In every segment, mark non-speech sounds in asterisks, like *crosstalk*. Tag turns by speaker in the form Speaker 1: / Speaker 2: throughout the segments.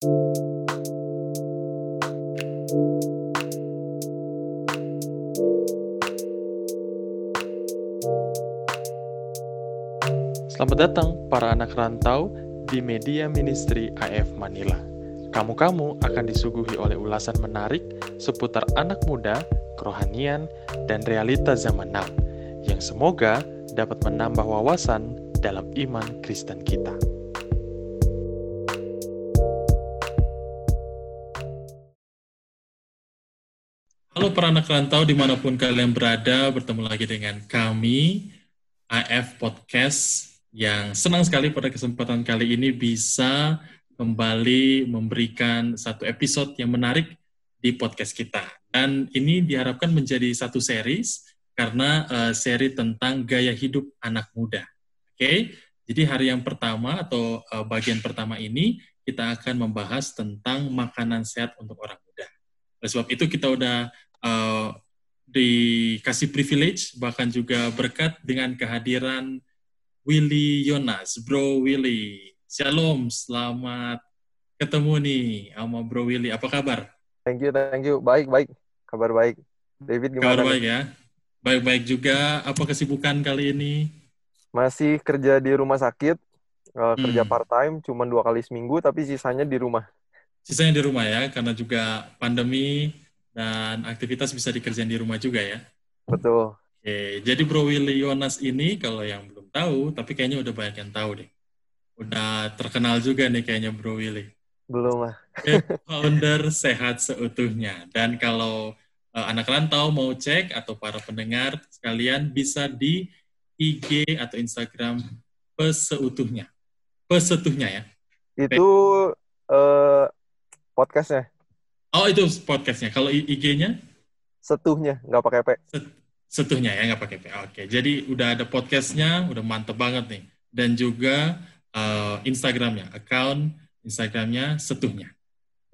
Speaker 1: Selamat datang para anak rantau di Media Ministry AF Manila. Kamu-kamu akan disuguhi oleh ulasan menarik seputar anak muda, kerohanian, dan realita zaman now yang semoga dapat menambah wawasan dalam iman Kristen kita. Halo para anak rantau di mana pun kalian berada, bertemu lagi dengan kami, AF Podcast yang senang sekali pada kesempatan kali ini bisa kembali memberikan satu episode yang menarik di podcast kita. Dan ini diharapkan menjadi satu series karena uh, seri tentang gaya hidup anak muda. Oke, okay? jadi hari yang pertama atau uh, bagian pertama ini kita akan membahas tentang makanan sehat untuk orang muda. Oleh sebab itu kita udah uh, dikasih privilege bahkan juga berkat dengan kehadiran Willy Yonas, Bro Willy. Shalom, selamat ketemu nih sama Bro Willy. Apa kabar?
Speaker 2: Thank you, thank you. Baik, baik. Kabar baik. David gimana?
Speaker 1: Kabar baik ya. Baik-baik juga. Apa kesibukan kali ini?
Speaker 2: Masih kerja di rumah sakit. Uh, hmm. Kerja part time, cuma dua kali seminggu, tapi sisanya di rumah.
Speaker 1: Sisanya di rumah ya, karena juga pandemi dan aktivitas bisa dikerjain di rumah juga ya.
Speaker 2: Betul.
Speaker 1: Oke, jadi Bro Willy Yonas ini kalau yang belum tahu, tapi kayaknya udah banyak yang tahu deh. Udah terkenal juga nih kayaknya Bro Willy.
Speaker 2: Belum lah.
Speaker 1: founder Sehat Seutuhnya. Dan kalau uh, anak rantau mau cek atau para pendengar sekalian bisa di IG atau Instagram Peseutuhnya. Pesetuhnya ya.
Speaker 2: Itu uh, podcastnya.
Speaker 1: Oh itu podcastnya. Kalau IG-nya?
Speaker 2: Setuhnya, nggak pakai P.
Speaker 1: Set Setuhnya ya, nggak pakai P. Oke, jadi udah ada podcastnya, udah mantep banget nih. Dan juga uh, Instagramnya, account Instagramnya Setuhnya.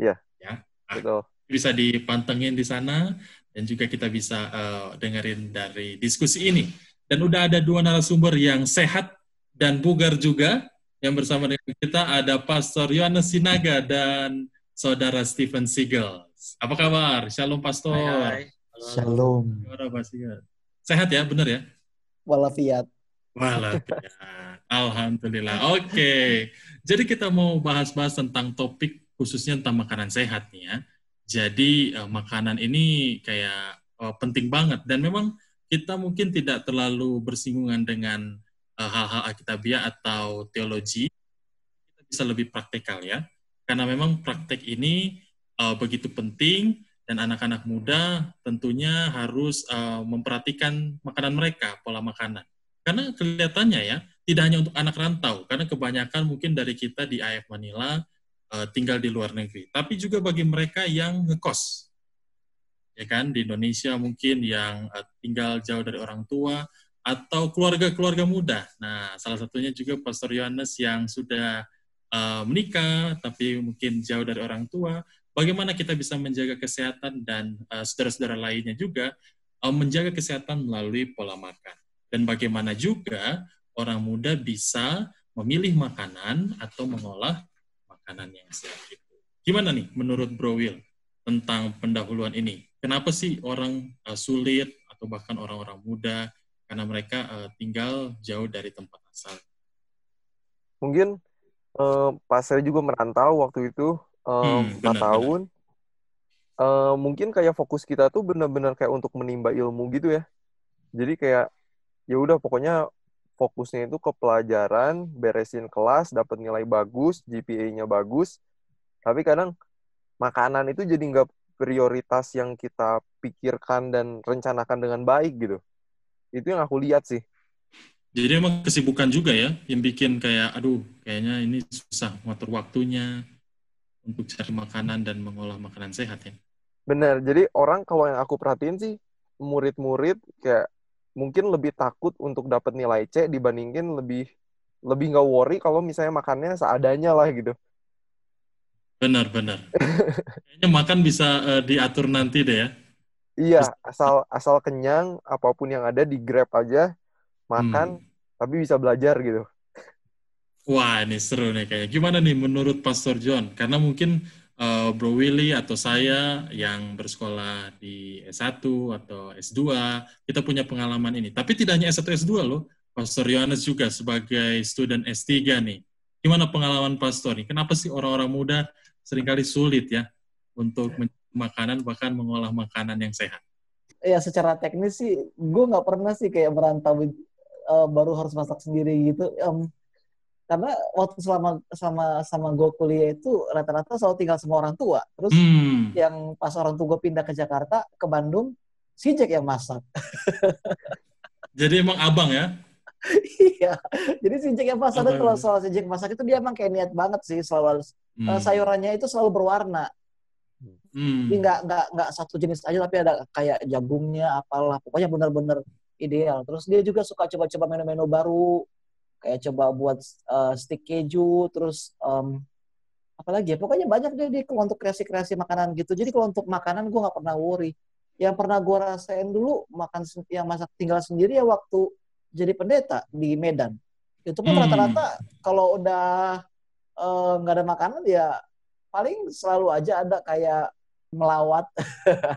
Speaker 2: Iya.
Speaker 1: Ya. Ah, Bisa dipantengin di sana dan juga kita bisa uh, dengerin dari diskusi ini. Dan udah ada dua narasumber yang sehat dan bugar juga. Yang bersama dengan kita ada Pastor Yohanes Sinaga dan Saudara Stephen Siegel. Apa kabar? Shalom Pastor. Hai, hai.
Speaker 3: Shalom.
Speaker 1: Sehat ya, benar ya?
Speaker 3: Walafiat.
Speaker 1: Walafiat. Alhamdulillah. Oke. Okay. Jadi kita mau bahas-bahas tentang topik khususnya tentang makanan sehat nih ya. Jadi uh, makanan ini kayak uh, penting banget dan memang kita mungkin tidak terlalu bersinggungan dengan uh, hal-hal Alkitabiah atau teologi. Kita bisa lebih praktikal ya. Karena memang praktek ini uh, begitu penting dan anak-anak muda tentunya harus uh, memperhatikan makanan mereka, pola makanan. Karena kelihatannya ya, tidak hanya untuk anak rantau, karena kebanyakan mungkin dari kita di AF Manila uh, tinggal di luar negeri, tapi juga bagi mereka yang ngekos. Ya kan, di Indonesia mungkin yang uh, tinggal jauh dari orang tua atau keluarga-keluarga muda. Nah, salah satunya juga Pastor Yohanes yang sudah uh, menikah tapi mungkin jauh dari orang tua bagaimana kita bisa menjaga kesehatan dan uh, saudara-saudara lainnya juga uh, menjaga kesehatan melalui pola makan. Dan bagaimana juga orang muda bisa memilih makanan atau mengolah makanan yang sehat itu. Gimana nih menurut Bro Will tentang pendahuluan ini? Kenapa sih orang uh, sulit atau bahkan orang-orang muda karena mereka uh, tinggal jauh dari tempat asal?
Speaker 2: Mungkin uh, pas saya juga merantau waktu itu hmm, 4 tahun. Uh, mungkin kayak fokus kita tuh benar-benar kayak untuk menimba ilmu gitu ya. Jadi kayak ya udah pokoknya fokusnya itu ke pelajaran, beresin kelas, dapat nilai bagus, GPA-nya bagus. Tapi kadang makanan itu jadi nggak prioritas yang kita pikirkan dan rencanakan dengan baik gitu. Itu yang aku lihat sih.
Speaker 1: Jadi emang kesibukan juga ya, yang bikin kayak, aduh, kayaknya ini susah ngatur waktunya, untuk cari makanan dan mengolah makanan sehat ya.
Speaker 2: Benar. Jadi orang kalau yang aku perhatiin sih murid-murid kayak mungkin lebih takut untuk dapat nilai C dibandingin lebih lebih nggak worry kalau misalnya makannya seadanya lah gitu.
Speaker 1: Benar, benar. Kayaknya makan bisa uh, diatur nanti deh ya.
Speaker 2: Iya, asal asal kenyang, apa pun yang ada di grab aja, makan, hmm. tapi bisa belajar gitu.
Speaker 1: Wah, ini seru nih kayaknya. Gimana nih menurut Pastor John? Karena mungkin uh, Bro Willy atau saya yang bersekolah di S1 atau S2, kita punya pengalaman ini. Tapi tidak hanya S1 S2 loh. Pastor Yohanes juga sebagai student S3 nih. Gimana pengalaman Pastor nih? Kenapa sih orang-orang muda sering kali sulit ya untuk makanan bahkan mengolah makanan yang sehat?
Speaker 3: Ya secara teknis sih, gue nggak pernah sih kayak merantau uh, baru harus masak sendiri gitu. Um, karena waktu selama sama sama gue kuliah itu rata-rata selalu tinggal sama orang tua. Terus hmm. yang pas orang tua gue pindah ke Jakarta, ke Bandung, si Jack yang masak. *laughs*
Speaker 1: Jadi emang abang ya?
Speaker 3: iya. Jadi si Jack yang masak itu kalau soal si Jack masak itu dia emang kayak niat banget sih selalu hmm. uh, sayurannya itu selalu berwarna. Hmm. Jadi nggak nggak nggak satu jenis aja tapi ada kayak jagungnya apalah pokoknya benar-benar ideal. Terus dia juga suka coba-coba menu-menu baru kayak coba buat uh, stick keju terus um, apalagi ya pokoknya banyak deh dia untuk kreasi-kreasi makanan gitu. Jadi kalau untuk makanan gue nggak pernah worry. Yang pernah gue rasain dulu makan yang masak tinggal sendiri ya waktu jadi pendeta di Medan. Itu pun hmm. rata-rata hmm. kalau udah eh, nggak uh, ada makanan ya paling selalu aja ada kayak melawat.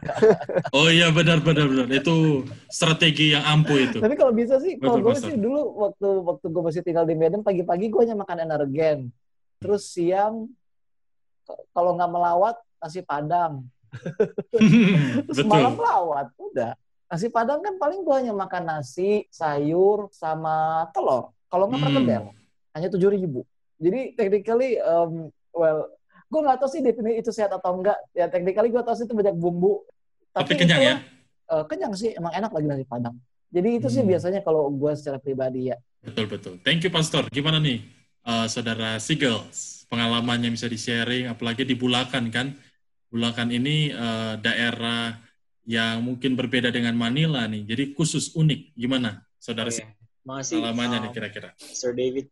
Speaker 3: *laughs*
Speaker 1: oh iya benar benar benar itu strategi yang ampuh itu.
Speaker 3: Tapi kalau bisa sih, kalau gue sih dulu waktu waktu gue masih tinggal di Medan pagi-pagi gue hanya makan energen. Terus siang kalau nggak melawat nasi padang. *laughs* Terus Betul. malam melawat udah. Nasi Padang kan paling gue hanya makan nasi, sayur, sama telur. Kalau nggak hmm. perkedel, hanya tujuh ribu. Jadi technically, um, well, gue nggak tahu sih definisi itu sehat atau enggak. Ya technically gue tahu sih itu banyak bumbu.
Speaker 1: Tapi, Tapi kenyang itu, ya?
Speaker 3: Uh, kenyang sih, emang enak lagi nasi Padang. Jadi itu hmm. sih biasanya kalau gue secara pribadi ya.
Speaker 1: Betul betul. Thank you Pastor. Gimana nih, uh, saudara Sigels? Pengalamannya bisa di-sharing, apalagi di Bulakan kan? Bulakan ini uh, daerah yang mungkin berbeda dengan Manila nih. Jadi khusus unik. Gimana, saudara?
Speaker 4: Okay. Makasih.
Speaker 1: Pengalamannya um, nih kira-kira.
Speaker 4: Sir David.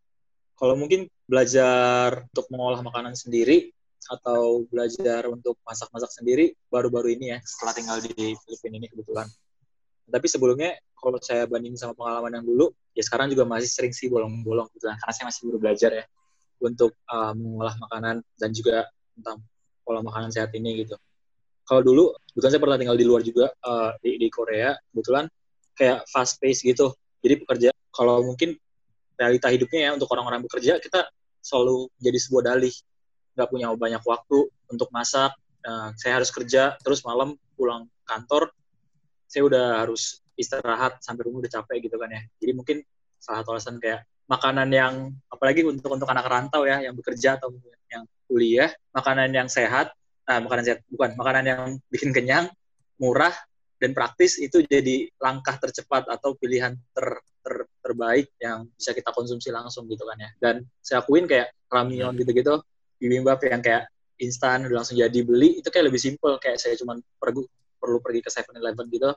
Speaker 4: Kalau mungkin belajar untuk mengolah makanan sendiri atau belajar untuk masak-masak sendiri baru-baru ini ya setelah tinggal di Filipina ini kebetulan. Tapi sebelumnya kalau saya banding sama pengalaman yang dulu, ya sekarang juga masih sering sih bolong-bolong gitu karena saya masih baru belajar ya untuk uh, mengolah makanan dan juga tentang pola makanan sehat ini gitu kalau dulu kebetulan saya pernah tinggal di luar juga uh, di, di Korea kebetulan kayak fast pace gitu jadi pekerja kalau mungkin realita hidupnya ya untuk orang-orang bekerja kita selalu jadi sebuah dalih nggak punya banyak waktu untuk masak uh, saya harus kerja terus malam pulang kantor saya udah harus istirahat sampai rumah udah capek gitu kan ya. Jadi mungkin salah satu alasan kayak makanan yang apalagi untuk untuk anak rantau ya yang bekerja atau yang kuliah makanan yang sehat nah, makanan sehat bukan makanan yang bikin kenyang murah dan praktis itu jadi langkah tercepat atau pilihan ter, ter, terbaik yang bisa kita konsumsi langsung gitu kan ya. Dan saya akuin kayak ramyeon gitu-gitu bibimbap yang kayak instan udah langsung jadi beli itu kayak lebih simple kayak saya cuma perlu perlu pergi ke Seven Eleven gitu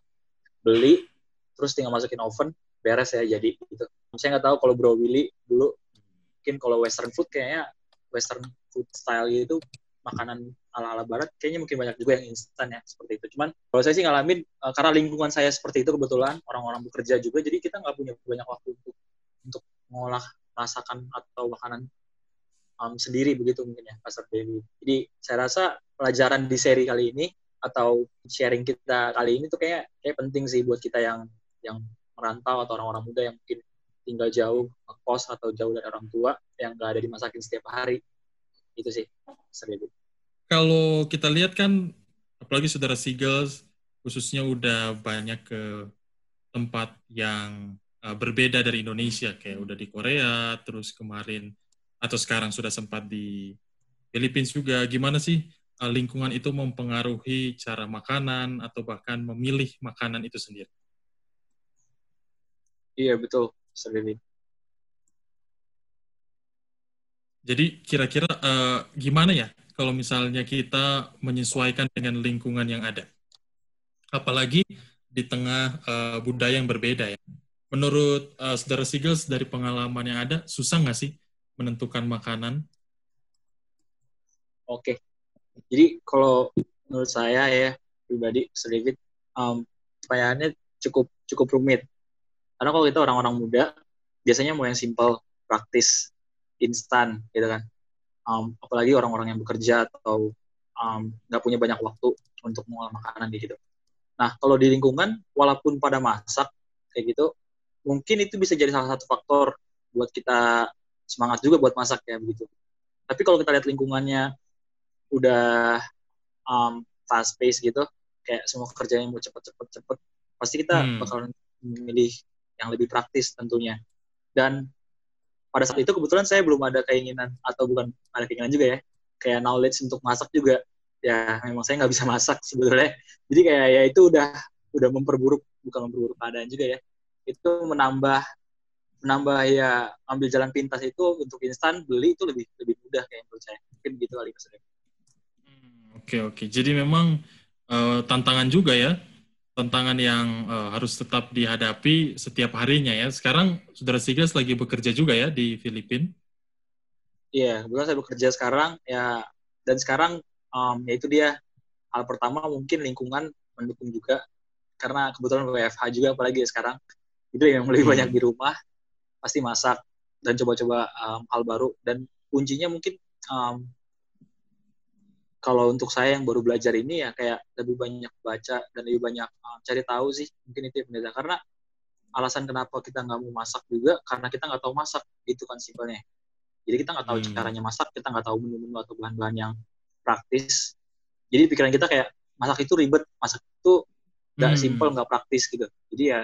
Speaker 4: beli terus tinggal masukin oven beres ya jadi gitu saya nggak tahu kalau Bro Willy dulu mungkin kalau Western food kayaknya Western food style itu makanan ala-ala barat kayaknya mungkin banyak juga yang instan ya seperti itu. Cuman kalau saya sih ngalamin uh, karena lingkungan saya seperti itu kebetulan orang-orang bekerja juga jadi kita nggak punya banyak waktu untuk untuk mengolah masakan atau makanan um, sendiri begitu mungkin ya Pastor Dewi. Jadi saya rasa pelajaran di seri kali ini atau sharing kita kali ini tuh kayak kayak penting sih buat kita yang yang merantau atau orang-orang muda yang mungkin tinggal jauh kos atau jauh dari orang tua yang nggak ada dimasakin setiap hari. Itu sih seribu
Speaker 1: kalau kita lihat kan apalagi saudara Seagulls khususnya udah banyak ke tempat yang uh, berbeda dari Indonesia. Kayak udah di Korea terus kemarin atau sekarang sudah sempat di Filipina juga gimana sih uh, lingkungan itu mempengaruhi cara makanan atau bahkan memilih makanan itu sendiri
Speaker 4: iya betul sendiri
Speaker 1: Jadi kira-kira uh, gimana ya kalau misalnya kita menyesuaikan dengan lingkungan yang ada? Apalagi di tengah uh, budaya yang berbeda ya. Menurut uh, saudara Sigels dari pengalaman yang ada, susah nggak sih menentukan makanan?
Speaker 4: Oke, jadi kalau menurut saya ya pribadi sedikit um, pertanyaannya cukup cukup rumit. Karena kalau kita orang-orang muda, biasanya mau yang simple, praktis, instan gitu kan um, apalagi orang-orang yang bekerja atau nggak um, punya banyak waktu untuk mengolah makanan gitu nah kalau di lingkungan walaupun pada masak kayak gitu mungkin itu bisa jadi salah satu faktor buat kita semangat juga buat masak ya begitu. Tapi kalau kita lihat lingkungannya udah um, fast pace gitu kayak semua kerjanya mau cepet-cepet cepet pasti kita hmm. bakal memilih yang lebih praktis tentunya. Dan pada saat itu kebetulan saya belum ada keinginan atau bukan ada keinginan juga ya kayak knowledge untuk masak juga. Ya memang saya nggak bisa masak sebetulnya. Jadi kayak ya itu udah udah memperburuk bukan memperburuk keadaan juga ya. Itu menambah menambah ya ambil jalan pintas itu untuk instan beli itu lebih lebih mudah kayak menurut saya. Mungkin gitu kali mas
Speaker 1: Oke oke. Jadi memang uh, tantangan juga ya. Tantangan yang uh, harus tetap dihadapi setiap harinya ya. Sekarang saudara Sigas lagi bekerja juga ya di Filipina?
Speaker 4: Iya, kebetulan saya bekerja sekarang ya. Dan sekarang um, ya itu dia. Hal pertama mungkin lingkungan mendukung juga. Karena kebetulan WFH juga apalagi ya sekarang. Itu yang lebih hmm. banyak di rumah pasti masak dan coba-coba um, hal baru. Dan kuncinya mungkin um, kalau untuk saya yang baru belajar ini ya kayak lebih banyak baca dan lebih banyak uh, cari tahu sih mungkin itu yang beda karena alasan kenapa kita nggak mau masak juga karena kita nggak tahu masak. Gitu kan simpelnya. Jadi kita nggak tahu hmm. caranya masak kita nggak tahu menu-menu atau bahan-bahan yang praktis. Jadi pikiran kita kayak masak itu ribet masak itu nggak hmm. simpel nggak praktis gitu. Jadi ya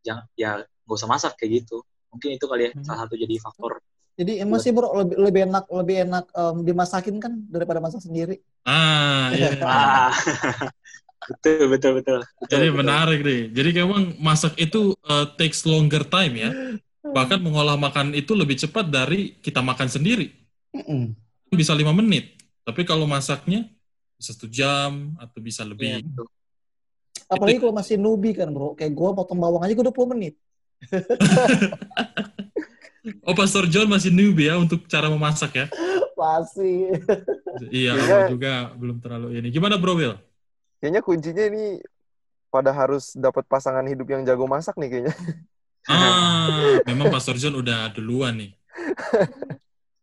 Speaker 4: jangan ya nggak usah masak kayak gitu mungkin itu kali ya hmm. salah satu jadi faktor
Speaker 3: jadi emang sih bro lebih, lebih enak lebih enak um, dimasakin kan daripada masak sendiri.
Speaker 1: Ah, iya. *laughs*
Speaker 4: ah. *laughs* betul, betul, betul, betul.
Speaker 1: Jadi
Speaker 4: betul.
Speaker 1: menarik nih. Jadi memang masak itu uh, takes longer time ya. Bahkan mengolah makanan itu lebih cepat dari kita makan sendiri. Mm -mm. Bisa lima menit. Tapi kalau masaknya bisa satu jam atau bisa lebih. Ya,
Speaker 3: Apalagi itu. kalau masih newbie kan bro. Kayak gue potong bawang aja gue 20 menit. *laughs*
Speaker 1: Oh, Pastor John masih newbie ya untuk cara memasak ya?
Speaker 3: Masih.
Speaker 1: iya, aku juga belum terlalu ini. Gimana Bro Will?
Speaker 2: Kayaknya kuncinya ini pada harus dapat pasangan hidup yang jago masak nih kayaknya.
Speaker 1: Ah, memang Pastor John udah duluan nih. *laughs*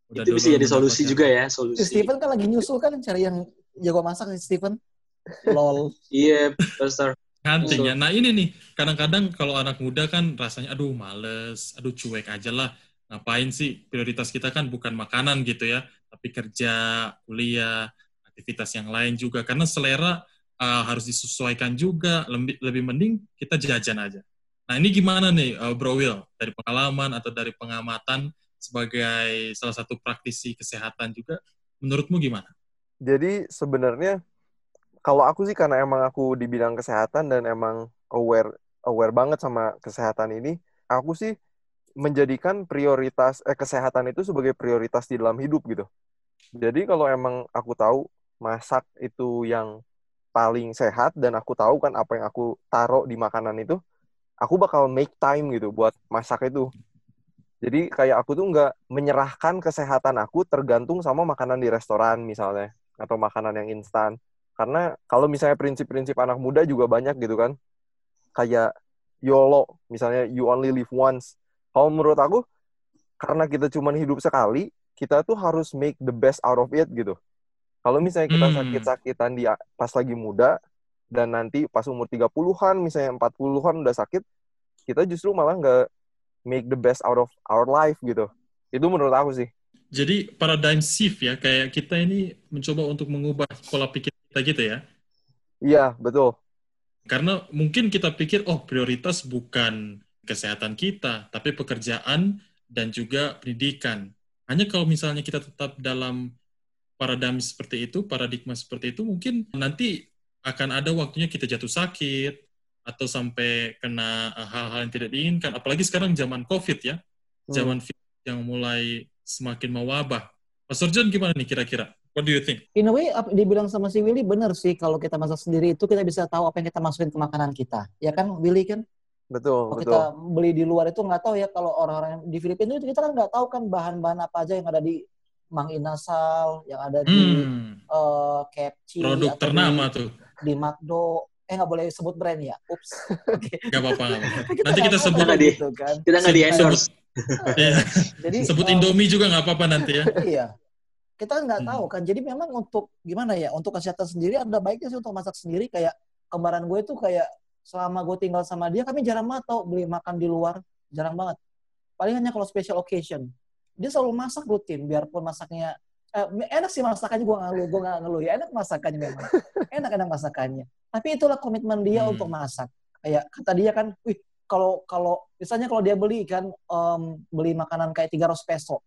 Speaker 4: Udah Itu bisa jadi solusi juga ya, solusi.
Speaker 3: Steven kan lagi nyusul kan cari yang jago masak nih Steven. *laughs* Lol.
Speaker 4: Iya, yeah, Pastor
Speaker 1: hunting ya. Nah ini nih, kadang-kadang kalau anak muda kan rasanya, aduh males, aduh cuek aja lah ngapain sih prioritas kita kan bukan makanan gitu ya, tapi kerja, kuliah, aktivitas yang lain juga. Karena selera uh, harus disesuaikan juga, lebih, lebih mending kita jajan aja. Nah ini gimana nih uh, Bro Will, dari pengalaman atau dari pengamatan sebagai salah satu praktisi kesehatan juga, menurutmu gimana?
Speaker 2: Jadi sebenarnya kalau aku sih karena emang aku di bidang kesehatan dan emang aware aware banget sama kesehatan ini, aku sih menjadikan prioritas eh, kesehatan itu sebagai prioritas di dalam hidup gitu. Jadi kalau emang aku tahu masak itu yang paling sehat dan aku tahu kan apa yang aku taruh di makanan itu, aku bakal make time gitu buat masak itu. Jadi kayak aku tuh nggak menyerahkan kesehatan aku tergantung sama makanan di restoran misalnya atau makanan yang instan. Karena kalau misalnya prinsip-prinsip anak muda juga banyak gitu kan. Kayak YOLO, misalnya you only live once kalau menurut aku karena kita cuma hidup sekali kita tuh harus make the best out of it gitu kalau misalnya kita hmm. sakit-sakitan di pas lagi muda dan nanti pas umur 30-an misalnya 40-an udah sakit kita justru malah nggak make the best out of our life gitu itu menurut aku sih
Speaker 1: jadi paradigm shift ya kayak kita ini mencoba untuk mengubah pola pikir kita gitu ya
Speaker 2: iya betul
Speaker 1: karena mungkin kita pikir oh prioritas bukan kesehatan kita, tapi pekerjaan dan juga pendidikan. Hanya kalau misalnya kita tetap dalam paradigma seperti itu, paradigma seperti itu, mungkin nanti akan ada waktunya kita jatuh sakit atau sampai kena hal-hal yang tidak diinginkan. Apalagi sekarang zaman COVID ya, hmm. zaman yang mulai semakin mewabah. Pastor John gimana nih kira-kira? What do you think?
Speaker 3: In a way, dibilang sama si Willy benar sih. Kalau kita masak sendiri itu kita bisa tahu apa yang kita masukin ke makanan kita. Ya kan, Willy kan?
Speaker 2: Betul,
Speaker 3: kalau
Speaker 2: betul.
Speaker 3: kita beli di luar itu nggak tahu ya kalau orang-orang di Filipina itu kita kan nggak tahu kan bahan-bahan apa aja yang ada di Mang Inasal, yang ada di hmm. uh, KFC,
Speaker 1: produk atau ternama
Speaker 3: di,
Speaker 1: tuh
Speaker 3: di McDo. Eh nggak boleh sebut brand ya? Ups. *laughs*
Speaker 1: Okay. Gak apa-apa. Nanti kita sebut
Speaker 4: di, gitu kan. Kita nggak di endorse. *laughs*
Speaker 1: Iya. Jadi sebut um, Indomie juga nggak apa-apa nanti ya. *laughs*
Speaker 3: Iya. Kita nggak hmm. tahu kan. Jadi memang untuk gimana ya? Untuk kesehatan sendiri ada baiknya sih untuk masak sendiri. Kayak kembaran gue itu kayak selama gue tinggal sama dia kami jarang banget tau beli makan di luar jarang banget paling hanya kalau special occasion dia selalu masak rutin biarpun masaknya eh, enak sih masakannya gue nggak ngeluh gue nggak ngeluh ya enak masakannya memang *laughs* enak enak masakannya tapi itulah komitmen dia hmm. untuk masak kayak kata dia kan wih kalau kalau misalnya kalau dia beli kan um, beli makanan kayak tiga ratus peso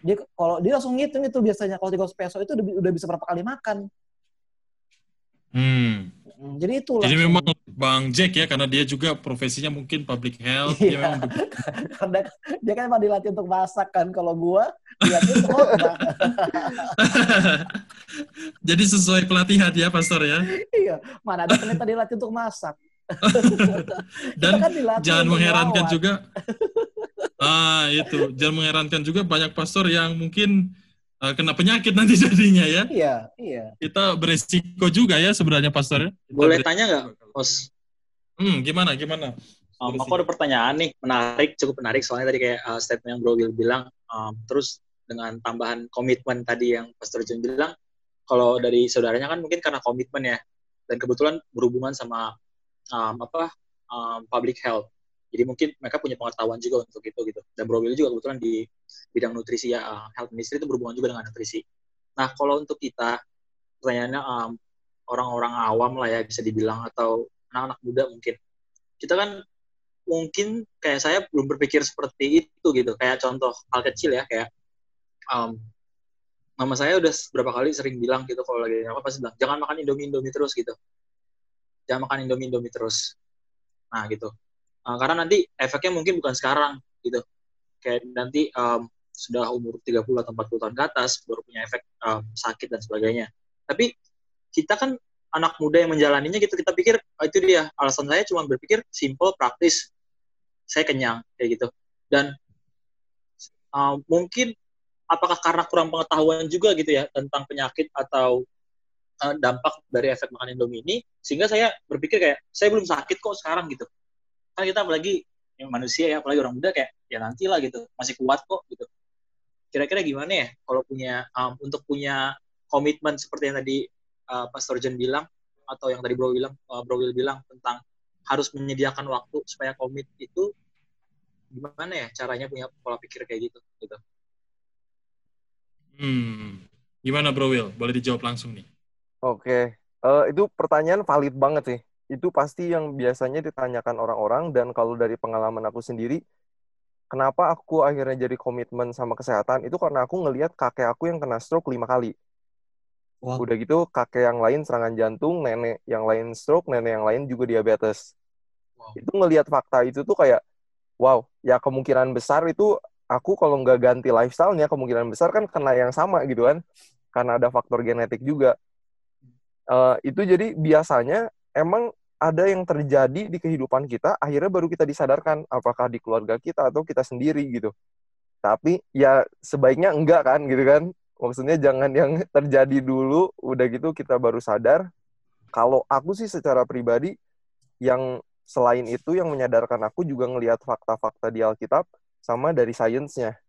Speaker 3: dia kalau dia langsung ngitung itu biasanya kalau tiga ratus peso itu udah, udah bisa berapa kali makan
Speaker 1: hmm.
Speaker 3: Hmm, jadi itu
Speaker 1: Jadi memang Bang Jack ya, karena dia juga profesinya mungkin public health. Iya. Dia, memang *laughs*
Speaker 3: karena dia kan emang dilatih untuk masak kan. Kalau gua dilatih *laughs* untuk
Speaker 1: Jadi sesuai pelatihan ya, Pastor ya?
Speaker 3: iya. Mana ada ternyata dilatih untuk masak.
Speaker 1: Dan kan jangan mengherankan juga. ah, itu. Jangan mengherankan juga banyak pastor yang mungkin uh, kena penyakit nanti *laughs* jadinya ya.
Speaker 3: Iya, iya.
Speaker 1: Kita beresiko juga ya sebenarnya pastor ya.
Speaker 4: Boleh tanya nggak, Bos?
Speaker 1: Hmm, gimana, gimana?
Speaker 4: Um, aku ada pertanyaan nih, menarik, cukup menarik soalnya tadi kayak uh, statement yang Bro Will bilang, um, terus dengan tambahan komitmen tadi yang Pastor John bilang, kalau dari saudaranya kan mungkin karena komitmen ya, dan kebetulan berhubungan sama um, apa um, public health. Jadi mungkin mereka punya pengetahuan juga untuk itu gitu. Dan Bro Will juga kebetulan di bidang nutrisi ya, uh, health ministry itu berhubungan juga dengan nutrisi. Nah, kalau untuk kita, pertanyaannya um, orang-orang awam lah ya bisa dibilang atau anak-anak muda mungkin. Kita kan mungkin kayak saya belum berpikir seperti itu gitu. Kayak contoh hal kecil ya kayak um, mama saya udah berapa kali sering bilang gitu kalau lagi apa pasti bilang jangan makan indomie indomie terus gitu. Jangan makan indomie indomie terus. Nah gitu. Uh, karena nanti efeknya mungkin bukan sekarang gitu. Kayak nanti um, sudah umur 30 atau 40 tahun ke atas baru punya efek um, sakit dan sebagainya. Tapi kita kan anak muda yang menjalaninya gitu kita pikir oh, itu dia. Alasan saya cuma berpikir simple praktis. Saya kenyang kayak gitu. Dan uh, mungkin apakah karena kurang pengetahuan juga gitu ya tentang penyakit atau uh, dampak dari efek makan indomie ini sehingga saya berpikir kayak saya belum sakit kok sekarang gitu. Kan kita apalagi yang manusia ya apalagi orang muda kayak ya nanti lah gitu. Masih kuat kok gitu. Kira-kira gimana ya kalau punya um, untuk punya komitmen seperti yang tadi uh, Pastor bilang atau yang tadi Bro bilang uh, Bro Will bilang tentang harus menyediakan waktu supaya komit itu gimana ya caranya punya pola pikir kayak gitu gitu.
Speaker 1: Hmm. Gimana Bro Will boleh dijawab langsung nih
Speaker 2: oke okay. uh, itu pertanyaan valid banget sih itu pasti yang biasanya ditanyakan orang-orang dan kalau dari pengalaman aku sendiri kenapa aku akhirnya jadi komitmen sama kesehatan itu karena aku ngelihat kakek aku yang kena stroke lima kali wow. udah gitu kakek yang lain serangan jantung nenek yang lain stroke nenek yang lain juga diabetes wow. itu ngelihat fakta itu tuh kayak wow ya kemungkinan besar itu aku kalau nggak ganti lifestyle-nya kemungkinan besar kan kena yang sama gitu kan karena ada faktor genetik juga uh, itu jadi biasanya emang ada yang terjadi di kehidupan kita, akhirnya baru kita disadarkan apakah di keluarga kita atau kita sendiri gitu. Tapi ya sebaiknya enggak kan gitu kan. Maksudnya jangan yang *laughs* terjadi dulu, udah gitu kita baru sadar. Kalau aku sih secara pribadi yang selain itu yang menyadarkan aku juga ngelihat fakta-fakta di Alkitab sama dari sainsnya.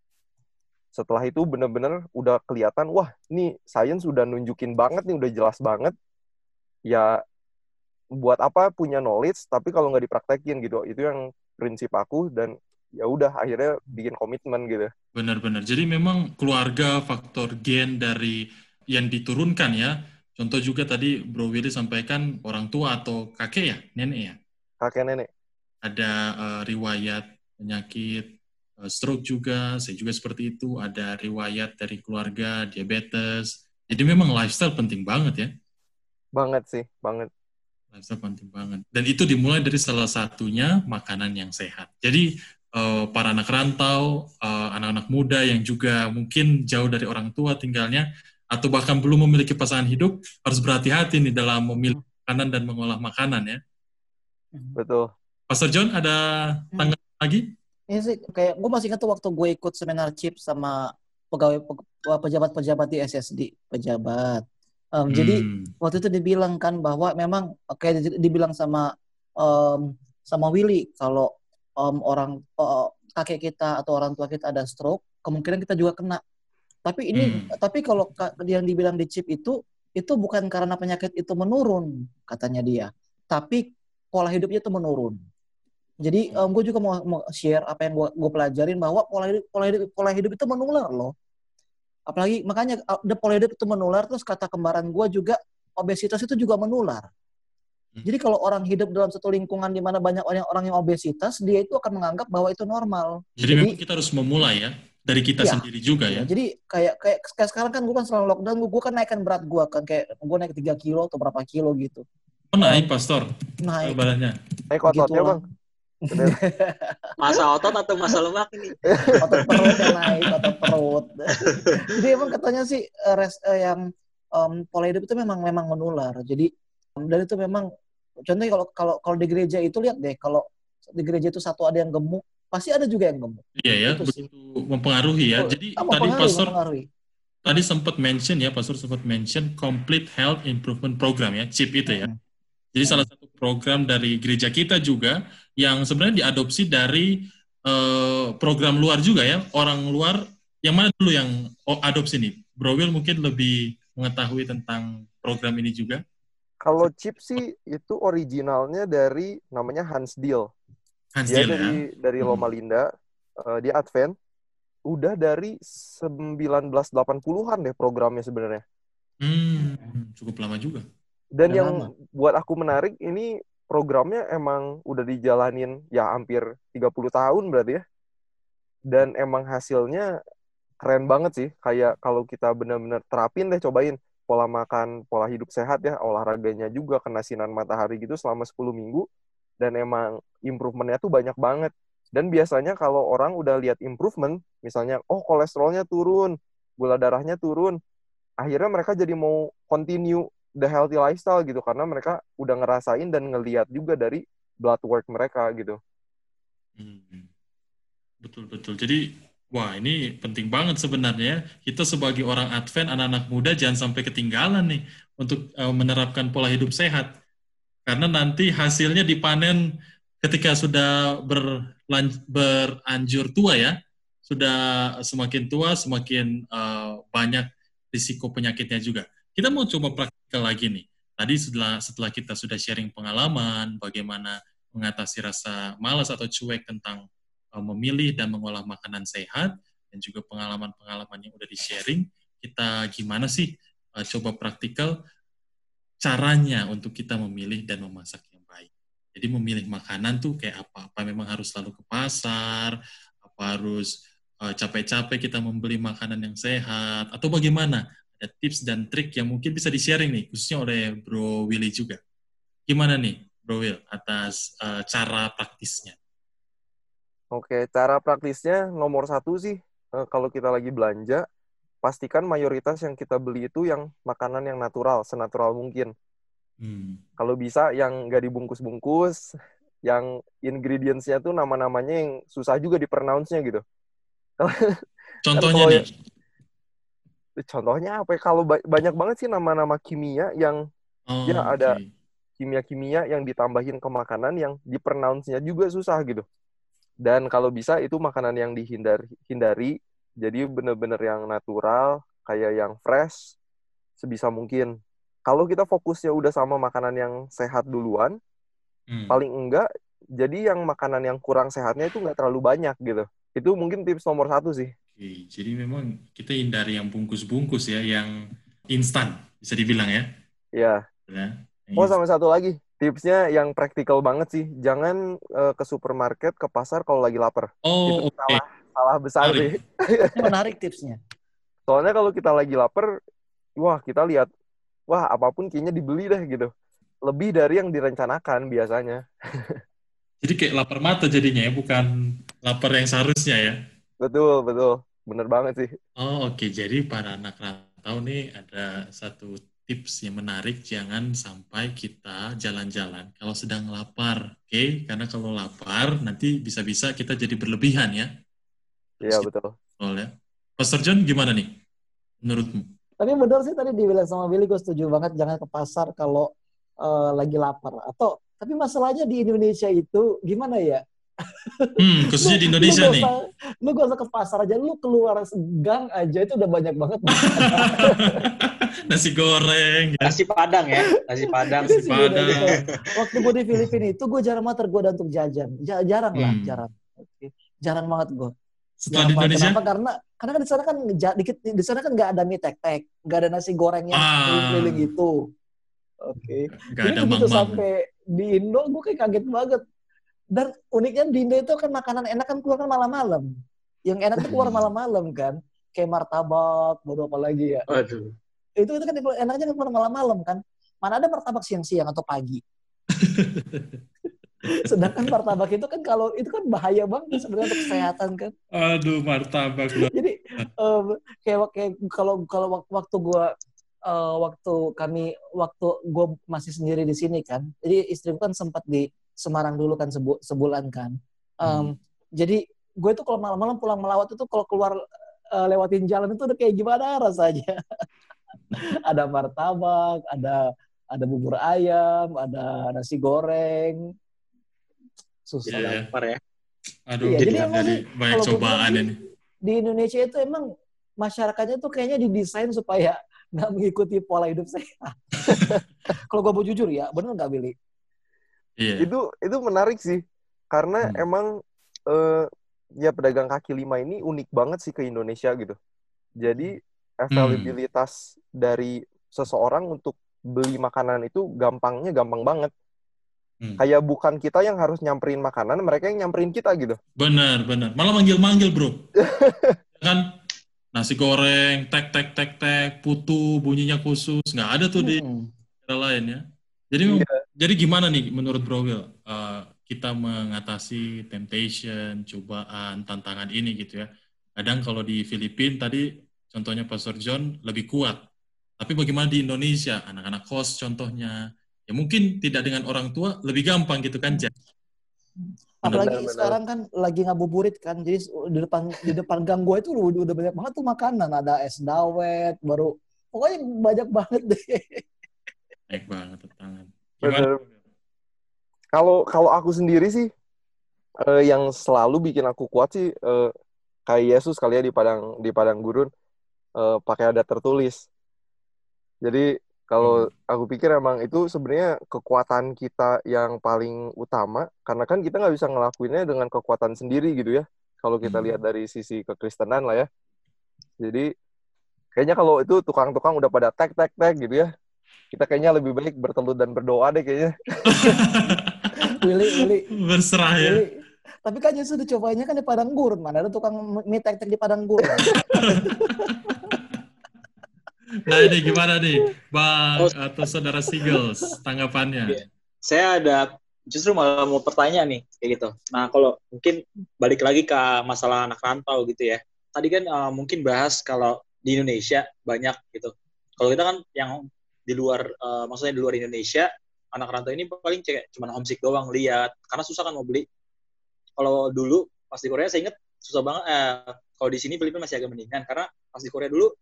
Speaker 2: Setelah itu bener-bener udah kelihatan, wah ini sains udah nunjukin banget nih, udah jelas banget. Ya buat apa punya knowledge tapi kalau nggak dipraktekin gitu. Itu yang prinsip aku dan ya udah akhirnya bikin komitmen gitu.
Speaker 1: Benar-benar jadi memang keluarga faktor gen dari yang diturunkan ya. Contoh juga tadi Bro Willy sampaikan orang tua atau kakek ya nenek ya?
Speaker 2: Kakek nenek.
Speaker 1: Ada uh, riwayat penyakit uh, stroke juga saya juga seperti itu. Ada riwayat dari keluarga diabetes. Jadi memang lifestyle penting banget ya
Speaker 2: banget sih banget
Speaker 1: Lifestyle penting banget. Dan itu dimulai dari salah satunya makanan yang sehat. Jadi uh, para anak rantau, uh, anak-anak muda yang juga mungkin jauh dari orang tua tinggalnya, atau bahkan belum memiliki pasangan hidup, harus berhati-hati nih dalam memilih makanan dan mengolah makanan ya.
Speaker 2: Betul.
Speaker 1: Pastor John, ada tanggapan hmm. lagi?
Speaker 3: Ini sih, kayak gue masih ingat tuh waktu gue ikut seminar chip sama pegawai pejabat-pejabat di SSD, pejabat Um, hmm. Jadi waktu itu dibilang kan bahwa memang kayak dibilang sama um, sama Willy kalau um, orang uh, kakek kita atau orang tua kita ada stroke, kemungkinan kita juga kena. Tapi ini hmm. tapi kalau yang dibilang di chip itu itu bukan karena penyakit itu menurun katanya dia, tapi pola hidupnya itu menurun. Jadi um, gue juga mau, mau share apa yang gue, gue pelajarin bahwa pola hidup pola hidup pola hidup itu menular loh. Apalagi makanya the pola hidup itu menular terus kata kembaran gue juga obesitas itu juga menular. Hmm. Jadi kalau orang hidup dalam satu lingkungan di mana banyak orang orang yang obesitas, dia itu akan menganggap bahwa itu normal.
Speaker 1: Jadi, jadi memang kita harus memulai ya dari kita ya, sendiri juga ya.
Speaker 3: Jadi kayak kayak kayak sekarang kan gue kan selama lockdown gue, gue kan naikkan berat gue kan kayak gue naik 3 kilo atau berapa kilo gitu.
Speaker 1: Oh, naik pastor. Naik. Badannya.
Speaker 2: Naik ototnya bang. *laughs*
Speaker 4: masa otot atau masa lemak ini? *laughs*
Speaker 3: otot perut yang naik, otot perut. Jadi emang katanya sih eh, res, uh, yang um, pola hidup itu memang memang menular. Jadi um, dan itu memang contohnya kalau kalau kalau di gereja itu lihat deh kalau di gereja itu satu ada yang gemuk, pasti ada juga yang gemuk.
Speaker 1: Iya ya, itu begitu sih. mempengaruhi ya. Jadi oh, tadi pastor tadi sempat mention ya, pastor sempat mention complete health improvement program ya, CHIP itu ya. Hmm. Jadi salah satu program dari gereja kita juga yang sebenarnya diadopsi dari uh, program luar juga ya. Orang luar yang mana dulu yang adopsi nih? Bro Will mungkin lebih mengetahui tentang program ini juga.
Speaker 2: Kalau chip sih itu originalnya dari namanya Hans Deal.
Speaker 1: Hans
Speaker 2: dia
Speaker 1: Deal
Speaker 2: dari
Speaker 1: ya?
Speaker 2: dari Loma hmm. Linda, uh, dia Advent. Udah dari 1980-an deh programnya sebenarnya.
Speaker 1: Hmm, cukup lama juga.
Speaker 2: Dan yang lama. buat aku menarik ini programnya emang udah dijalanin ya hampir 30 tahun berarti ya. Dan emang hasilnya keren banget sih. Kayak kalau kita benar-benar terapin deh cobain pola makan, pola hidup sehat ya, olahraganya juga kena sinar matahari gitu selama 10 minggu dan emang improvementnya tuh banyak banget. Dan biasanya kalau orang udah lihat improvement, misalnya oh kolesterolnya turun, gula darahnya turun, akhirnya mereka jadi mau continue the healthy lifestyle gitu karena mereka udah ngerasain dan ngeliat juga dari blood work mereka gitu.
Speaker 1: Hmm. Betul betul. Jadi wah ini penting banget sebenarnya kita sebagai orang Advent anak-anak muda jangan sampai ketinggalan nih untuk uh, menerapkan pola hidup sehat karena nanti hasilnya dipanen ketika sudah berlanj beranjur tua ya sudah semakin tua semakin uh, banyak risiko penyakitnya juga. Kita mau coba praktikal lagi nih. Tadi setelah setelah kita sudah sharing pengalaman, bagaimana mengatasi rasa malas atau cuek tentang uh, memilih dan mengolah makanan sehat, dan juga pengalaman-pengalaman yang udah di-sharing, kita gimana sih uh, coba praktikal caranya untuk kita memilih dan memasak yang baik. Jadi memilih makanan tuh kayak apa? Apa memang harus selalu ke pasar? Apa harus uh, capek-capek kita membeli makanan yang sehat? Atau bagaimana? Ada tips dan trik yang mungkin bisa di-sharing nih, khususnya oleh Bro Willy juga. Gimana nih, Bro Will, atas uh, cara praktisnya?
Speaker 2: Oke, cara praktisnya nomor satu sih, uh, kalau kita lagi belanja, pastikan mayoritas yang kita beli itu yang makanan yang natural, senatural mungkin. Hmm. Kalau bisa yang nggak dibungkus-bungkus, yang ingredients-nya tuh nama-namanya yang susah juga di-pronounce-nya gitu. *laughs*
Speaker 1: Contohnya nih,
Speaker 2: contohnya apa ya? Kalau ba banyak banget sih nama-nama kimia yang oh, ya okay. ada kimia-kimia yang ditambahin ke makanan yang dipronounce-nya juga susah gitu. Dan kalau bisa itu makanan yang dihindari hindari jadi bener-bener yang natural, kayak yang fresh sebisa mungkin. Kalau kita fokusnya udah sama makanan yang sehat duluan, hmm. paling enggak jadi yang makanan yang kurang sehatnya itu nggak terlalu banyak gitu. Itu mungkin tips nomor satu sih.
Speaker 1: Oke, jadi memang kita hindari yang bungkus-bungkus ya, yang instan bisa dibilang ya.
Speaker 2: Iya. Ya, oh sama satu lagi, tipsnya yang praktikal banget sih, jangan uh, ke supermarket, ke pasar kalau lagi lapar.
Speaker 1: Oh, oke. Okay.
Speaker 2: Salah, salah besar
Speaker 3: menarik.
Speaker 2: sih. *laughs*
Speaker 3: menarik tipsnya.
Speaker 2: Soalnya kalau kita lagi lapar, wah kita lihat, wah apa pun kayaknya dibeli deh gitu. Lebih dari yang direncanakan biasanya. *laughs*
Speaker 1: Jadi kayak lapar mata jadinya ya, bukan lapar yang seharusnya ya.
Speaker 2: Betul, betul. Bener banget sih.
Speaker 1: Oh oke, okay. jadi para anak rantau nih ada satu tips yang menarik, jangan sampai kita jalan-jalan kalau sedang lapar, oke? Okay? Karena kalau lapar nanti bisa-bisa kita jadi berlebihan ya.
Speaker 2: Iya betul.
Speaker 1: Betul ya. Pastor John gimana nih menurutmu?
Speaker 3: Tapi benar sih tadi dibilang sama Billy, gue setuju banget jangan ke pasar kalau uh, lagi lapar. Atau tapi masalahnya di Indonesia itu gimana ya?
Speaker 1: Hmm, *laughs* khususnya di Indonesia
Speaker 3: lu
Speaker 1: nih.
Speaker 3: Usah, lu gak usah ke pasar aja, lu keluar gang aja itu udah banyak banget. *laughs* *laughs*
Speaker 1: nasi goreng.
Speaker 4: Ya. Nasi padang ya, nasi padang.
Speaker 1: nasi padang.
Speaker 3: Waktu gue di Filipina itu gue jarang banget tergoda untuk jajan. Jarang lah, hmm. jarang. Jarang banget gue.
Speaker 1: Setelah di Indonesia?
Speaker 3: Kenapa? Karena karena kan di sana kan dikit di sana kan nggak ada mie tek tek, nggak ada nasi goreng yang ah. keliling gitu. Oke. Okay. Jadi begitu sampai di Indo gue kayak kaget banget. Dan uniknya di Indo itu kan makanan enak kan keluar kan malam-malam. Yang enak itu keluar *laughs* malam-malam kan. Kayak martabak, baru apa lagi ya.
Speaker 4: Aduh.
Speaker 3: Itu itu kan enaknya kan keluar malam-malam kan. Mana ada martabak siang-siang atau pagi. *laughs* Sedangkan martabak itu kan kalau itu kan bahaya banget sebenarnya untuk kesehatan kan.
Speaker 1: Aduh martabak.
Speaker 3: Jadi um, kayak kayak kalau kalau waktu gue uh, waktu kami waktu gue masih sendiri di sini kan jadi istriku kan sempat di Semarang dulu kan sebu sebulan kan um, hmm. jadi gue tuh kalau malam-malam pulang melawat itu kalau keluar uh, lewatin jalan itu udah kayak gimana rasanya *laughs* ada martabak ada ada bubur ayam ada nasi goreng susah
Speaker 4: yeah, iya. lapar ya
Speaker 1: aduh iya, jadi, jadi banyak cobaan ini
Speaker 3: di Indonesia itu emang masyarakatnya tuh kayaknya didesain supaya *laughs* nggak mengikuti pola hidup sehat. *laughs* Kalau gue mau jujur ya, bener nggak Billy?
Speaker 2: Iya. Itu itu menarik sih, karena hmm. emang uh, ya pedagang kaki lima ini unik banget sih ke Indonesia gitu. Jadi hmm. availabilitas hmm. dari seseorang untuk beli makanan itu gampangnya gampang banget. Hmm. Kayak bukan kita yang harus nyamperin makanan, mereka yang nyamperin kita gitu.
Speaker 1: Benar, benar. Malah manggil-manggil, bro. *laughs* kan nasi goreng, tek tek tek tek, putu bunyinya khusus, nggak ada tuh hmm. di negara lain ya. Jadi iya. Jadi gimana nih menurut Bro Will uh, kita mengatasi temptation, cobaan, tantangan ini gitu ya. Kadang kalau di Filipina tadi contohnya Pastor John lebih kuat. Tapi bagaimana di Indonesia, anak-anak kos contohnya, ya mungkin tidak dengan orang tua lebih gampang gitu kan, Jack?
Speaker 3: Apalagi benar, sekarang kan lagi ngabuburit kan, jadi di depan di depan gang gue itu udah, udah banyak banget tuh makanan, ada es dawet, baru pokoknya banyak banget deh.
Speaker 1: Baik banget tangan.
Speaker 2: Kalau kalau aku sendiri sih uh, yang selalu bikin aku kuat sih uh, kayak Yesus kali ya di padang di padang gurun uh, pakai ada tertulis. Jadi kalau hmm. aku pikir emang itu sebenarnya kekuatan kita yang paling utama, karena kan kita nggak bisa ngelakuinnya dengan kekuatan sendiri gitu ya. Kalau kita hmm. lihat dari sisi kekristenan lah ya. Jadi kayaknya kalau itu tukang-tukang udah pada tek tek tek gitu ya, kita kayaknya lebih baik bertelut dan berdoa deh kayaknya. *laughs*
Speaker 3: Willy, Willy.
Speaker 1: Berserah ya. Willy.
Speaker 3: Tapi kan Yesus dicobanya kan di padang gurun, mana ada tukang mie tek tek di padang gurun. *laughs*
Speaker 1: Nah ini gimana nih, Bang oh. atau Saudara Sigels, tanggapannya?
Speaker 4: Iya. Saya ada justru malah mau pertanyaan nih kayak gitu. Nah kalau mungkin balik lagi ke masalah anak rantau gitu ya. Tadi kan uh, mungkin bahas kalau di Indonesia banyak gitu. Kalau kita kan yang di luar, uh, maksudnya di luar Indonesia, anak rantau ini paling kayak cuma homesick doang lihat, karena susah kan mau beli. Kalau dulu pas di Korea saya inget susah banget. Eh, kalau di sini Filipina masih agak mendingan karena pas di Korea dulu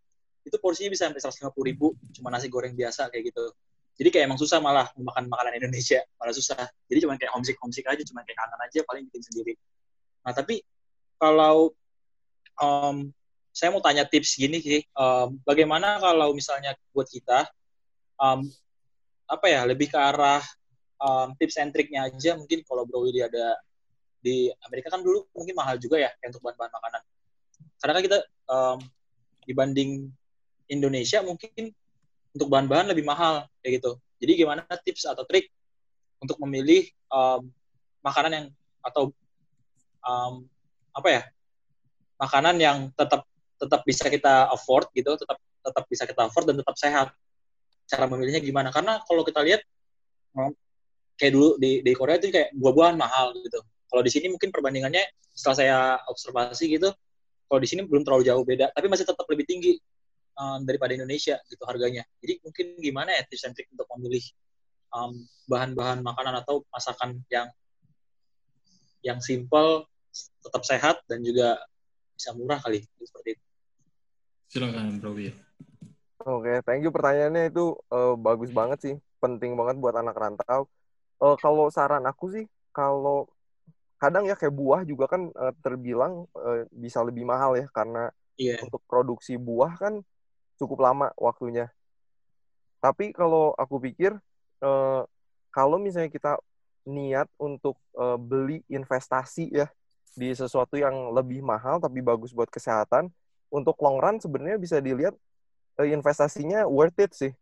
Speaker 4: itu porsinya bisa sampai 150 ribu cuma nasi goreng biasa kayak gitu jadi kayak emang susah malah makan makanan Indonesia malah susah jadi cuma kayak homesick homesick aja cuma kayak kangen aja paling bikin sendiri nah tapi kalau um, saya mau tanya tips gini sih um, bagaimana kalau misalnya buat kita um, apa ya lebih ke arah um, tips and triknya aja mungkin kalau Bro Willy ada di Amerika kan dulu mungkin mahal juga ya untuk bahan-bahan makanan karena kan kita um, dibanding Indonesia mungkin untuk bahan-bahan lebih mahal kayak gitu. Jadi gimana tips atau trik untuk memilih um, makanan yang atau um, apa ya makanan yang tetap tetap bisa kita afford gitu, tetap tetap bisa kita afford dan tetap sehat. Cara memilihnya gimana? Karena kalau kita lihat um, kayak dulu di, di Korea itu kayak buah-buahan mahal gitu. Kalau di sini mungkin perbandingannya setelah saya observasi gitu, kalau di sini belum terlalu jauh beda, tapi masih tetap lebih tinggi um, daripada Indonesia gitu harganya. Jadi mungkin gimana ya tips and trick untuk memilih um, bahan-bahan makanan atau masakan yang yang simple, tetap sehat dan juga bisa murah kali seperti itu.
Speaker 1: Silakan Bro
Speaker 2: Oke, okay, thank you pertanyaannya itu uh, bagus banget sih, penting banget buat anak rantau. Uh, kalau saran aku sih, kalau kadang ya kayak buah juga kan uh, terbilang uh, bisa lebih mahal ya karena yeah. untuk produksi buah kan cukup lama waktunya. Tapi kalau aku pikir uh, kalau misalnya kita niat untuk uh, beli investasi ya di sesuatu yang lebih mahal tapi bagus buat kesehatan, untuk long run sebenarnya bisa dilihat investasinya worth it sih.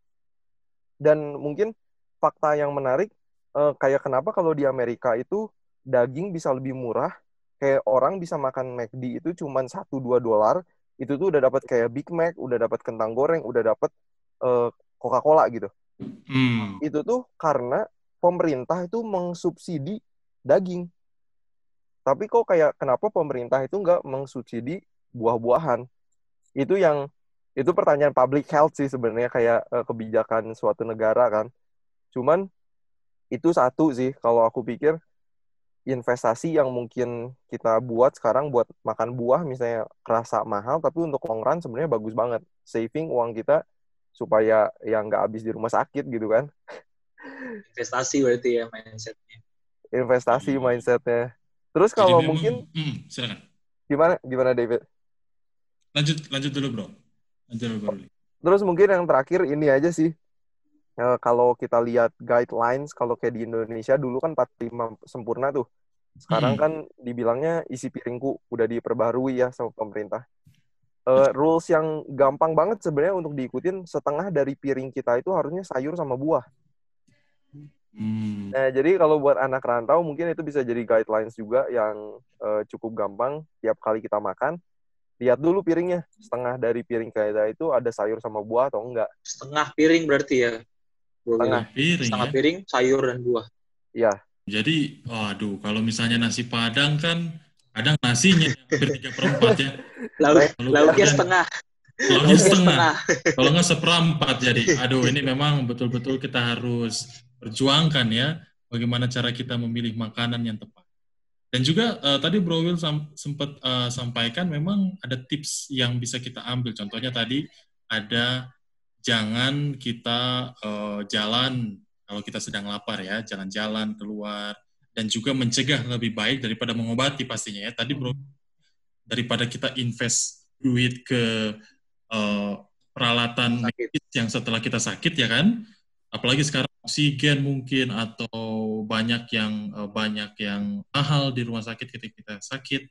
Speaker 2: Dan mungkin fakta yang menarik uh, kayak kenapa kalau di Amerika itu daging bisa lebih murah kayak orang bisa makan McD itu cuma 1 2 dolar itu tuh udah dapat kayak Big Mac, udah dapat kentang goreng, udah dapat uh, Coca-Cola gitu. Hmm. Itu tuh karena pemerintah itu mengsubsidi daging. Tapi kok kayak kenapa pemerintah itu nggak mengsubsidi buah-buahan? Itu yang itu pertanyaan public health sih sebenarnya kayak uh, kebijakan suatu negara kan. Cuman itu satu sih kalau aku pikir investasi yang mungkin kita buat sekarang buat makan buah misalnya kerasa mahal tapi untuk long run sebenarnya bagus banget. Saving uang kita supaya yang nggak habis di rumah sakit gitu kan.
Speaker 4: Investasi berarti ya mindsetnya.
Speaker 2: Investasi hmm. mindsetnya. Terus kalau memang, mungkin hmm, silakan. Gimana? Gimana David?
Speaker 1: Lanjut lanjut dulu bro lanjut dulu bro
Speaker 2: terus mungkin yang terakhir ini aja sih uh, kalau kita lihat guidelines kalau kayak di Indonesia dulu kan 45 sempurna tuh. Sekarang hmm. kan dibilangnya isi piringku udah diperbarui ya sama pemerintah. Uh, rules yang gampang banget sebenarnya untuk diikutin setengah dari piring kita itu harusnya sayur sama buah. Hmm. Nah, jadi kalau buat anak rantau mungkin itu bisa jadi guidelines juga yang uh, cukup gampang tiap kali kita makan. Lihat dulu piringnya, setengah dari piring kita itu ada sayur sama buah atau enggak.
Speaker 4: Setengah piring berarti ya?
Speaker 2: Setengah
Speaker 4: piring. Setengah ya? piring sayur dan buah.
Speaker 2: Iya.
Speaker 1: Jadi, waduh, kalau misalnya nasi padang kan kadang nasinya hampir tiga perempat ya. *laughs*
Speaker 4: Lauk, lauknya setengah.
Speaker 1: Lauknya setengah. Kalau nggak seperempat jadi. Aduh, ini memang betul-betul kita harus perjuangkan ya bagaimana cara kita memilih makanan yang tepat. Dan juga uh, tadi Bro Will sam sempat uh, sampaikan memang ada tips yang bisa kita ambil. Contohnya tadi ada jangan kita uh, jalan kalau kita sedang lapar ya, jangan jalan keluar dan juga mencegah lebih baik daripada mengobati pastinya ya. Tadi bro, daripada kita invest duit ke uh, peralatan medis yang setelah kita sakit ya kan, apalagi sekarang oksigen mungkin atau banyak yang uh, banyak yang mahal di rumah sakit ketika kita sakit.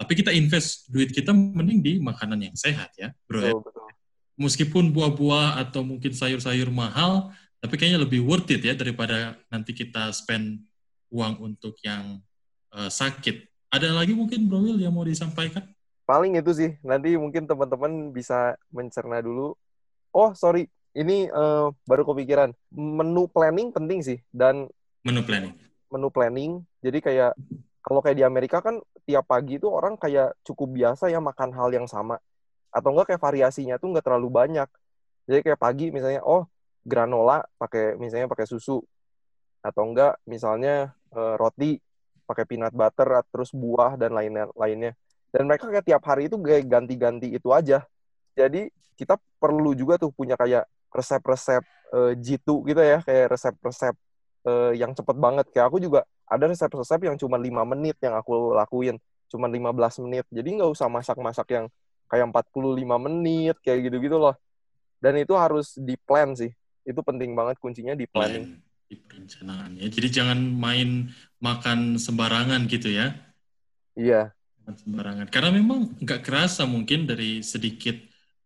Speaker 1: Tapi kita invest duit kita mending di makanan yang sehat ya, bro. Ya. Betul, betul meskipun buah-buah atau mungkin sayur-sayur mahal, tapi kayaknya lebih worth it ya daripada nanti kita spend uang untuk yang uh, sakit. Ada lagi mungkin Bro Will yang mau disampaikan?
Speaker 2: Paling itu sih. Nanti mungkin teman-teman bisa mencerna dulu. Oh, sorry. Ini uh, baru kepikiran. Menu planning penting sih. Dan
Speaker 1: menu planning.
Speaker 2: Menu planning. Jadi kayak kalau kayak di Amerika kan tiap pagi itu orang kayak cukup biasa ya makan hal yang sama atau enggak kayak variasinya tuh enggak terlalu banyak jadi kayak pagi misalnya oh granola pakai misalnya pakai susu atau enggak misalnya uh, roti pakai peanut butter terus buah dan lainnya lainnya dan mereka kayak tiap hari itu kayak ganti-ganti itu aja jadi kita perlu juga tuh punya kayak resep-resep uh, jitu gitu ya kayak resep-resep uh, yang cepet banget kayak aku juga ada resep-resep yang cuma lima menit yang aku lakuin cuma 15 menit jadi nggak usah masak-masak yang kayak 45 menit kayak gitu-gitu loh. Dan itu harus di plan sih. Itu penting banget kuncinya di planning.
Speaker 1: Plan, di perencanaan ya. Jadi jangan main makan sembarangan gitu ya.
Speaker 2: Iya.
Speaker 1: sembarangan. Karena memang nggak kerasa mungkin dari sedikit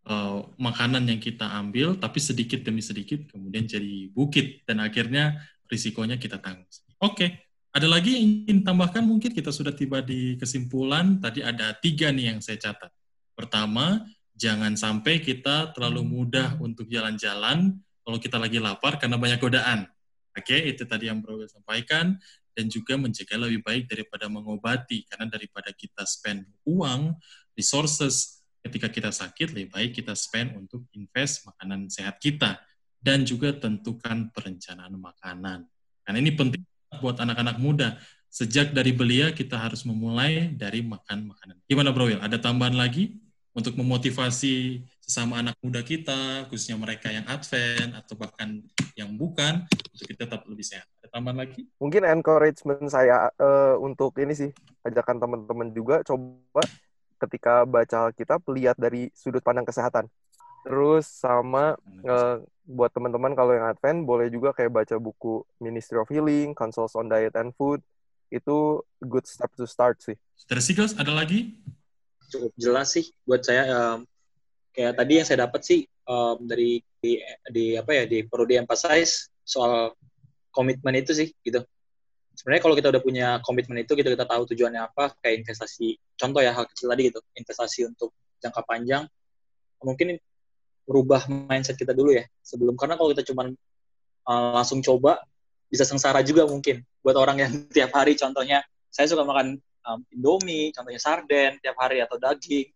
Speaker 1: uh, makanan yang kita ambil, tapi sedikit demi sedikit kemudian jadi bukit dan akhirnya risikonya kita tanggung. Oke, okay. ada lagi yang ingin tambahkan mungkin kita sudah tiba di kesimpulan. Tadi ada tiga nih yang saya catat. Pertama, jangan sampai kita terlalu mudah untuk jalan-jalan kalau kita lagi lapar karena banyak godaan. Oke, itu tadi yang Bro sampaikan dan juga mencegah lebih baik daripada mengobati karena daripada kita spend uang, resources ketika kita sakit lebih baik kita spend untuk invest makanan sehat kita dan juga tentukan perencanaan makanan. Karena ini penting buat anak-anak muda. Sejak dari belia kita harus memulai dari makan makanan. Gimana Bro Ada tambahan lagi? untuk memotivasi sesama anak muda kita, khususnya mereka yang advent atau bahkan yang bukan, untuk kita tetap lebih sehat. Ada Taman lagi?
Speaker 2: Mungkin encouragement saya uh, untuk ini sih, ajakan teman-teman juga coba ketika baca Alkitab lihat dari sudut pandang kesehatan. Terus sama uh, buat teman-teman kalau yang Advent boleh juga kayak baca buku Ministry of Healing, Councils on Diet and Food. Itu good step to start sih.
Speaker 1: Dari Sigos ada lagi?
Speaker 4: Cukup jelas sih buat saya um, kayak tadi yang saya dapat sih um, dari di, di apa ya di perlu di-emphasize soal komitmen itu sih gitu. Sebenarnya kalau kita udah punya komitmen itu gitu kita tahu tujuannya apa kayak investasi contoh ya hal kecil tadi gitu investasi untuk jangka panjang mungkin merubah mindset kita dulu ya sebelum karena kalau kita cuma uh, langsung coba bisa sengsara juga mungkin buat orang yang *laughs* tiap hari contohnya saya suka makan um, Indomie contohnya sarden tiap hari atau daging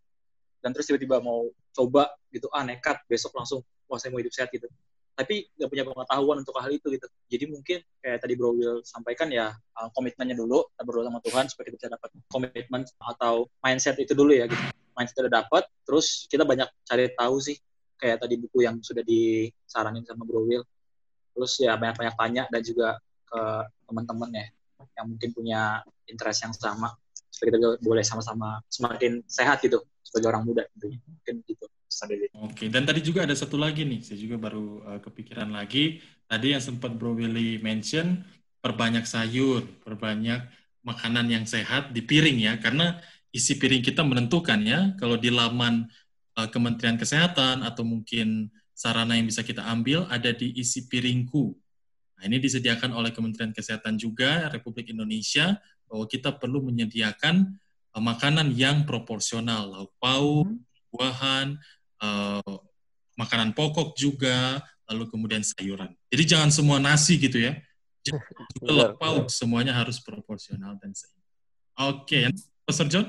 Speaker 4: dan terus tiba-tiba mau coba gitu ah nekat besok langsung wah saya mau hidup sehat gitu tapi nggak punya pengetahuan untuk hal itu gitu. Jadi mungkin kayak tadi Bro Will sampaikan ya uh, komitmennya dulu kita berdoa sama Tuhan supaya kita bisa dapat komitmen atau mindset itu dulu ya gitu. Mindset udah dapat, terus kita banyak cari tahu sih kayak tadi buku yang sudah disaranin sama Bro Will. Terus ya banyak-banyak tanya dan juga ke teman-teman ya yang mungkin punya interest yang sama supaya kita boleh sama-sama semakin sehat gitu sebagai orang muda tentunya mungkin gitu
Speaker 1: Oke, dan tadi juga ada satu lagi nih, saya juga baru uh, kepikiran lagi. Tadi yang sempat Bro Willy mention, perbanyak sayur, perbanyak makanan yang sehat di piring ya, karena isi piring kita menentukan ya, kalau di laman uh, Kementerian Kesehatan atau mungkin sarana yang bisa kita ambil ada di isi piringku. Nah, ini disediakan oleh Kementerian Kesehatan juga Republik Indonesia bahwa kita perlu menyediakan uh, makanan yang proporsional, lauk pauk, hmm. buahan, uh, makanan pokok juga, lalu kemudian sayuran. Jadi jangan semua nasi gitu ya. *laughs* Juga pauk, semuanya harus proporsional dan seimbang. Oke, okay. Pastor John,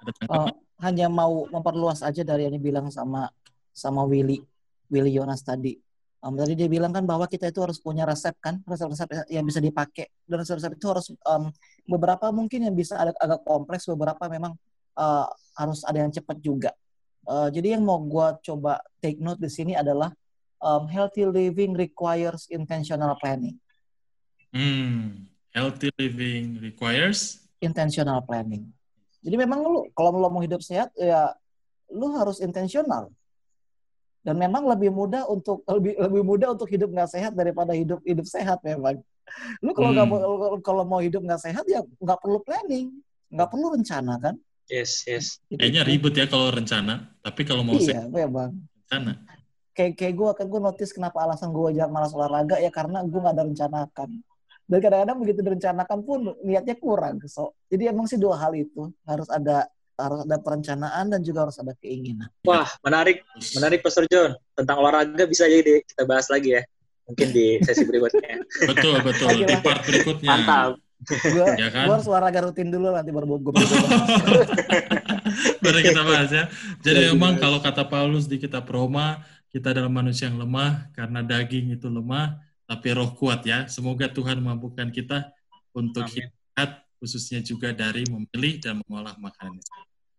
Speaker 3: ada tanggapan? Uh, hanya mau memperluas aja dari yang dibilang sama sama Willy Willy Yonas tadi. Um, tadi dia bilang kan bahwa kita itu harus punya resep kan, resep-resep yang bisa dipakai. Dan resep-resep itu harus um, beberapa mungkin yang bisa agak, agak kompleks, beberapa memang uh, harus ada yang cepat juga. Uh, jadi yang mau gue coba take note di sini adalah um, healthy living requires intentional planning.
Speaker 1: Hmm, healthy living requires
Speaker 3: intentional planning. Jadi memang lu kalau lo mau hidup sehat ya lu harus intentional. Dan memang lebih mudah untuk *laughs* lebih lebih mudah untuk hidup nggak sehat daripada hidup hidup sehat memang. Lu kalau hmm. kalau mau hidup nggak sehat ya nggak perlu planning, nggak perlu rencana kan.
Speaker 4: Yes, yes.
Speaker 1: Kayaknya ribet ya kalau rencana, tapi kalau mau
Speaker 3: iya, memang. rencana. Kayak kayak gue kan gue notice kenapa alasan gue jangan malas olahraga ya karena gue gak ada rencanakan. Dan kadang-kadang begitu direncanakan pun niatnya kurang. So, jadi emang sih dua hal itu harus ada harus ada perencanaan dan juga harus ada keinginan.
Speaker 4: Wah, menarik, menarik Pastor John. Tentang olahraga bisa jadi kita bahas lagi ya. Mungkin di sesi berikutnya.
Speaker 1: betul, betul. Di part berikutnya.
Speaker 4: Mantap
Speaker 3: gue ya kan? gua harus olahraga rutin dulu nanti baru gue *laughs*
Speaker 1: baru kita bahas ya. Jadi ya, memang kalau kata Paulus di kitab Roma kita adalah manusia yang lemah karena daging itu lemah tapi roh kuat ya. Semoga Tuhan mampukan kita untuk hidup khususnya juga dari memilih dan mengolah makanan.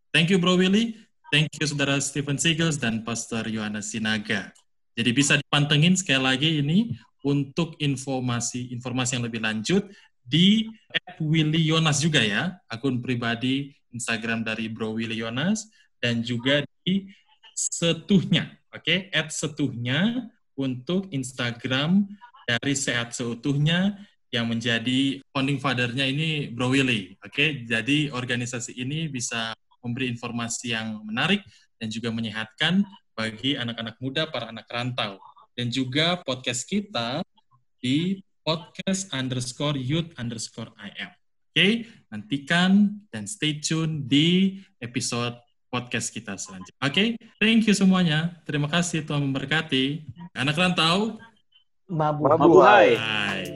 Speaker 1: Thank you Bro Willy. Thank you Saudara Stephen Siegels dan Pastor Yohanes Sinaga. Jadi bisa dipantengin sekali lagi ini untuk informasi informasi yang lebih lanjut di Willy Yonas juga ya, akun pribadi Instagram dari Bro Willy Yonas, dan juga di setuhnya, oke, okay? setuhnya untuk Instagram dari Sehat Seutuhnya yang menjadi founding father-nya ini Bro Willy, oke, okay? jadi organisasi ini bisa memberi informasi yang menarik dan juga menyehatkan bagi anak-anak muda, para anak rantau. Dan juga podcast kita di podcast underscore youth underscore IM. Oke, okay? nantikan dan stay tune di episode podcast kita selanjutnya. Oke, okay? thank you semuanya. Terima kasih Tuhan memberkati. Anak rantau,
Speaker 3: Mabuhay.
Speaker 1: Mabuhay.